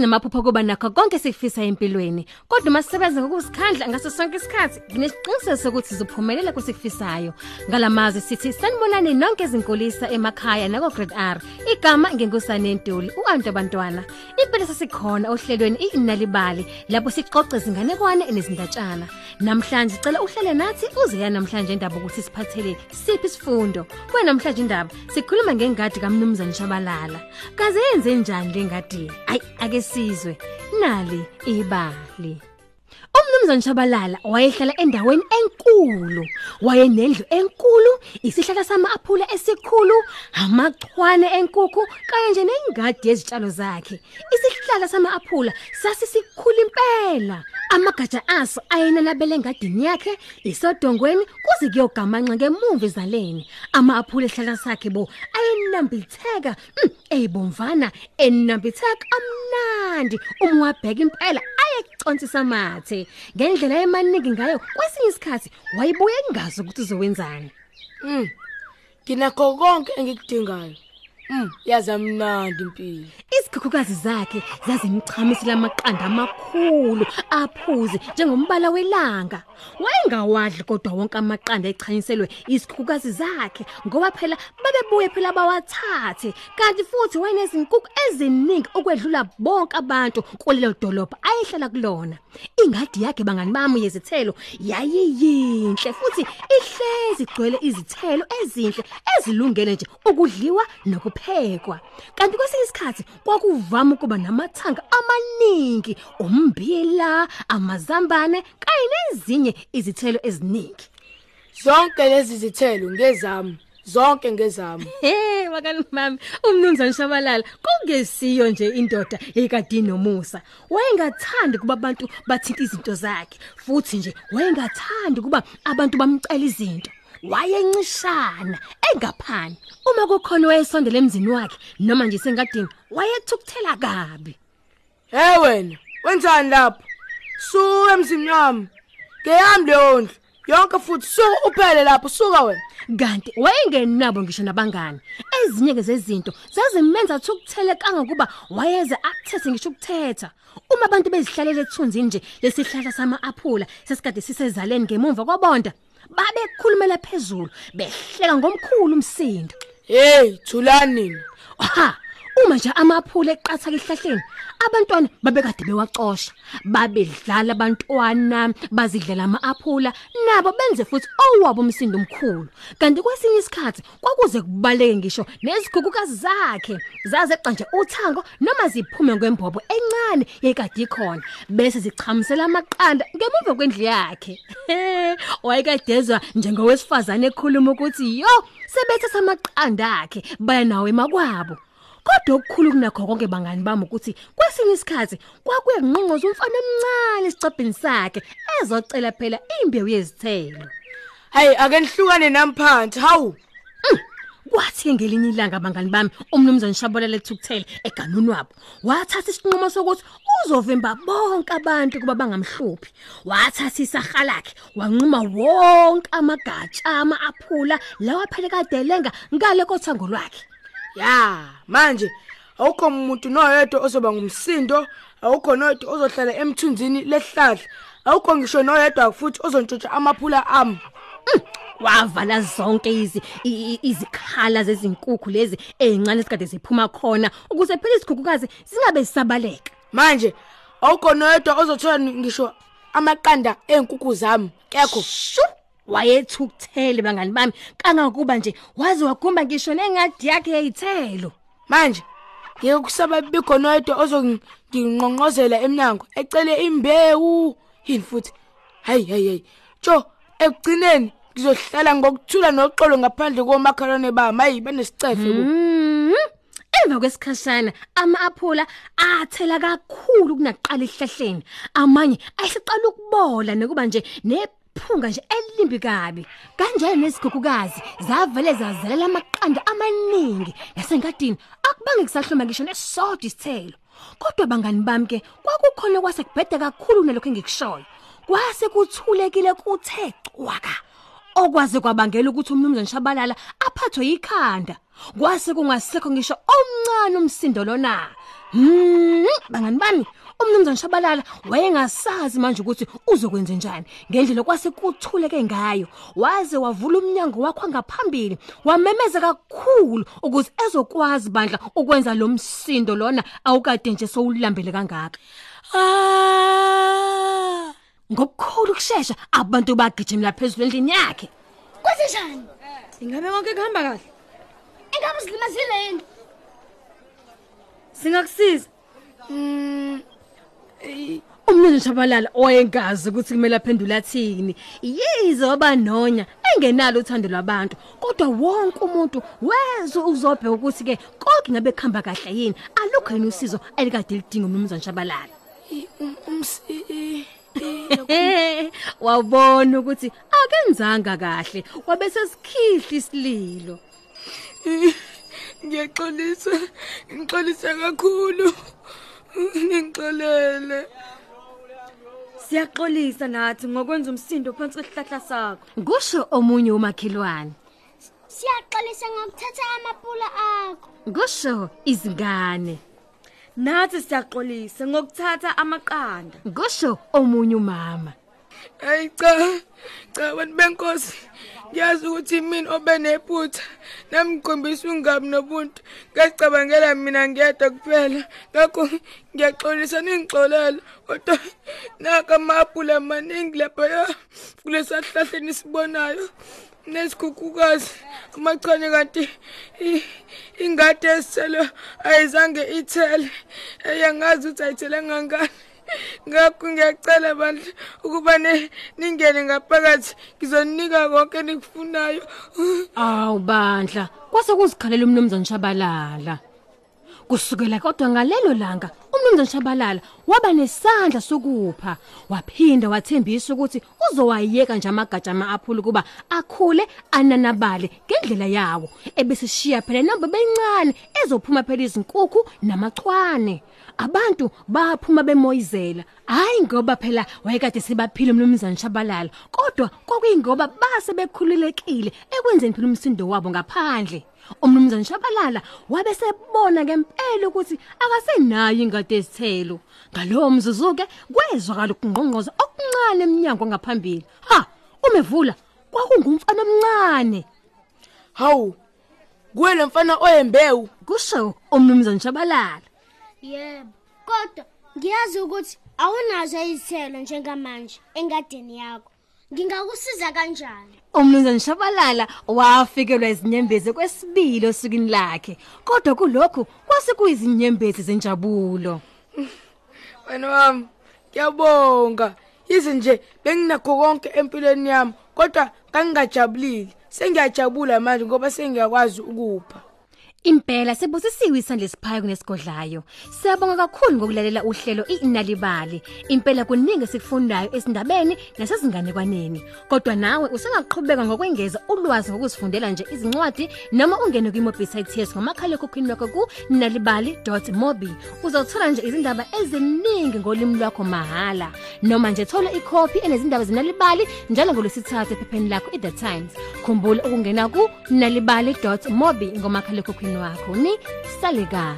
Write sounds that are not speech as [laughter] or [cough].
Sonke sinamaphupho kuba nakho konke sikufisa empilweni. Kodwa uma sisebenza ngokusikhandla ngaso sonke isikhathi, nginesiqiniseko sokuthi sizophumelela kusikufisayo. Ngalamazi sithi sanibonani nonke izinkulisa emakhaya nako Grade R. Igama ngengusane Ntuli, uantu abantwana. Impela sesikhona ohlelweni inalibali lapho sixoxe izinganekwane nezindatshana. Namhlanje sicela uhlele nathi uze ya namhlanje indaba ukuthi siphathele siphi isifundo. Kuwe namhlanje indaba sikhuluma ngengadi kaMnumzane Shabalala. Kaze yenze njani le ngadi? Ay ake sizwe. Nali ibali. Umnumzane Shabalala wayehlala endaweni enkulu. Wayenendlu enkulu, isihlahla sama-aphula esikhulu, amachwane enkukhu kanye nje nengadi yezitshalo zakhe. Isihlahla sama-aphula sasisikhulu impela. Amagatsha aso ayenalabele engadini yakhe isodongweni kuze kuyogamanxa ngemuva ezaleni. Ama-aphula ehlala sakhe bo ayenambitheka mm, eyibomvana enambitheka amnandi uma wabheka impela ayekucontisa amathe ngendlela emaningi ngayo kwesinye isikhathi wayibuye engazi ukuthi uzowenzani Mm. Nginakho konke engikudingayo. Mm, yazamnandi impilo. Izikhukhukazi zakhe zazimchamisela amaqanda amakhulu aphuzi njengombala welanga. Wayengawadli kodwa wonke amaqanda echanyiselwe izikhukhukazi zakhe ngoba phela babebuye phela bawathathe kanti futhi wayenezinkukhu eziningi okwedlula bonke abantu kulelo dolobha ayehlala kulona. Ingadi yakhe bangani bami yezithelo yayiyinhle futhi ihlezi igcwele izithelo ezinhle ezilungele nje ukudliwa nokuphekwa. Kanti kwesinye isikhathi kwakuvama ukuba namathanga amaningi, ummbila, amazambane kanye nezinye izithelo eziningi. Zonke lezi zithelo ngezami, zonke ngezami. [laughs] Hey bakani mami umnumzane Shabalala kungesiyo nje indoda ekadini nomusa wayengathandi kuba abantu bathinta izinto zakhe futhi nje wayengathandi kuba abantu bamcela izinto wayencishana engaphani uma kukhona wayesondela emzini wakhe noma nje sengadini wayethukuthela kabi Hey wena, wenzani lapho? Suka emzini wami. Ngeyami leyo ndlu. Yonke futhi suka uphele lapho, suka wena. kanti wayengenabo ngisho nabangani ezinye ke zezinto zazimenza thukuthele kangokuba wayeze akuthethe ngisho ukuthetha uma abantu bezihlalele ethunzini nje lesihlahla sama-aphula sesikade sisezaleni ngemuva kwabonda babekhulumela phezulu behleka ngomkhulu umsindo Hey, thulani nina. ha uma nje amaphula eqatha ehlahleni abantwana babekade bewacosha. Babedlala abantwana bazidlela ama-aphula nabo benze futhi owabo umsindo omkhulu. Kanti kwesinye isikhathi kwakuze kubaleke ngisho nezikhukhukazi zakhe zazeqa nje uthango noma ziphume kwembhobo encane yekade ikhona bese zichamisela amaqanda ngemuva kwendlu yakhe. [laughs] Wayekadezwa njengowesifazane ekhuluma ukuthi yo sebethatha amaqanda akhe baya nawo emakwabo. Kodwa okukhulu kunakho konke bangani bami ukuthi kwesinye isikhathi kwakuye ngqonqoza umfana omncane esicabheni sakhe ezocela phela imbewu yezithelo. Hey, ake nihlukane namphansi. Hawu. Kwathi ngelinye ilanga bangani bami umnumzane Shabalala ethukuthele eganuni wabo wathatha isinqumo sokuthi uzovimba bonke abantu kuba bangamhluphi wathatha isaha lakhe wanquma wonke amagatsha ama-aphula lawa phela kadelenga ngale kothango lwakhe Ya, manje awukho umuntu noyedwa ozoba ngumsindo, awukho noyedwa ozohlala emthunzini lehlahla. Awukho ngisho noyedwa futhi ozontshontsha amaphula ami. wavala zonke izi i- i- izikhala zezinkukhu lezi ezincane esikade ziphuma khona ukuze phela izikhukhukazi zingabe zisabaleka Manje awukho noyedwa ozothola ngisho amaqanda enkukhu zami. Kekho. Shu wayethukuthele bangani bami kangakuba nje waze wagumba ngisho nengadi yakhe yezithelo Manje ngeke kusaba bikho noyedwa ozonginqonqozela eminyango ecele imbewu. Yini futhi? Hayi hayi hayi. Tsho ekugcineni ngizohlala ngokuthula noxolo ngaphandle komakhalane bami. Hayi banesicefe ku. Mhm. Emva kwesikhashana ama-aphula athela kakhulu kunaqala ehlahleni. Amanye ayeqala ukubola nekuba nje nephunga nje elimbi kabi. Kanjalo nezikhukhukazi zavele zazalela amaqanda amaningi. Yasengadini akubange kusahluma ngisho nesodwa isithelo. Kodwa bangani bami ke kwakukhona kwase kubhede kakhulu nalokho engikushoyo. Kwase kuthulekile kuthe cwaka. okwaze kwabangela ukuthi umnumzane Shabalala aphathwe yikhanda kwase kungasekho ngisho omncane umsindo lona Hmm bangani bami umnumzane Shabalala wayengasazi manje ukuthi uzokwenza njani ngendlela kwase kuthuleke ngayo waze wavula umnyango wakho ngaphambili wamemeza kakhulu ukuze ezokwazi bandla ukwenza lo msindo lona awukade nje sowulambele kangaka ah ngokukhulu kusheshsha abantu bagijimela phezulu endlini yakhe Kwenzenjani? Ingabe konke kuhamba kahle? Engabe silimazile yini? Singakusiza. mm umnumzane Shabalala oyengazi ukuthi kumele aphendule athini. Yize wabanonya engenalo uthando lwabantu kodwa wonke umuntu wezwe uzobheka ukuthi ke konke ngabe khamba kahle yini. Alukho yini usizo elikade lidinga umnumzane Shabalala i- um- ums i- i- [laughs] Eh wabona ukuthi akenzanga kahle wabese sikhihla isililo. Ngiyaxolisa ngixolisa kakhulu ngixolele Siyaxolisa nathi ngokwenza umsindo phansi kwesihlahla sakho. kusho omunye umakhelwane Siyaxolisa ngokuthatha amapula akho. kusho izingane Nathi siyaxolisa ngokuthatha amaqanda. kusho omunye umama hayi cha cha bantu benkosi ngiyazi ukuthi mina obenephutha namgcombisa ungami nobuntu. Ngacabangela mina ngiyedwa kuphela. Ngakho ngiyaxolisa ningixolele. Kodwa naka amaphula amaningi lapha kulesahlahleni sibonayo. Nesikhukukazi amachane kanti i- ingadi esithelo ayizange ithele. Eyangazi ukuthi ayithele ngangani ngakho ngiyacela bandla ukuba ne- ningene ngaphakathi. Ngizonika konke nikufunayo Awu bandla, kwase kuzikhalela umnumzane Shabalala. Kusukela kodwa ngalelo langa umnumzane Shabalala waba nesandla sokupha, waphinda wathembisa ukuthi uzowayeka nje amagatsha ama-aphula kuba akhule ananabale. Ngendlela yawo, ebese shiya phela namba bencane ezophuma phela izinkukhu namachwane. Abantu baphuma bemoyizela, hayi ngoba phela wayekade sibaphile umnumzane Shabalala, kodwa kwakuyingoba base bekhululekile ekwenzeni phela umsindo wabo ngaphandle. Umnumzane Shabalala wabe sebona ngempela ukuthi akasenayo ingadi ezithelo. Ngalowo mzuzu ke kwezwakala ukungqongqoza okuncane eminyango ngaphambili. Ha, umevula kwakungumfana omncane. Hawu kuwe lo mfana oyembewu Kusho umnumzane Shabalala. Yebo. Kodwa ngiyazi ukuthi awunazo izithelo njengamanje engadini yakho. Ngingakusiza kanjani? Umnumzane Shabalala wafikelwa izinyembezi kwesibili osukini lakhe. Kodwa kulokhu kwase kuyizinyembezi zenjabulo. wena wami ngiyabonga yize nje benginakho konke empilweni yami kodwa ngangingajabulile sengiyajabula manje ngoba sengiyakwazi ukupha Impela sibusisiwe isandla esiphayo kunesigodlayo. Siyabonga kakhulu ngokulalela uhlelo iNalibali. Impela kuningi sikufundayo esindabeni nasezinganekwaneni. Kodwa nawe usengaqhubeka ngokwengeza ulwazi ngokuzifundela nje izincwadi noma ungene kwimobile yesu ngomakhala ekhukhwini wakho ku nalibali.mobi. Uzothola nje izindaba eziningi ngolimi lwakho mahala. Noma nje thola ikhophi enezindaba zenalibali njalo ngolesithathu ephepheni lakho iThe Times. Khumbula ukungena ku nalibali.mobi ngomakhala ekhukhwini wakho ni saleka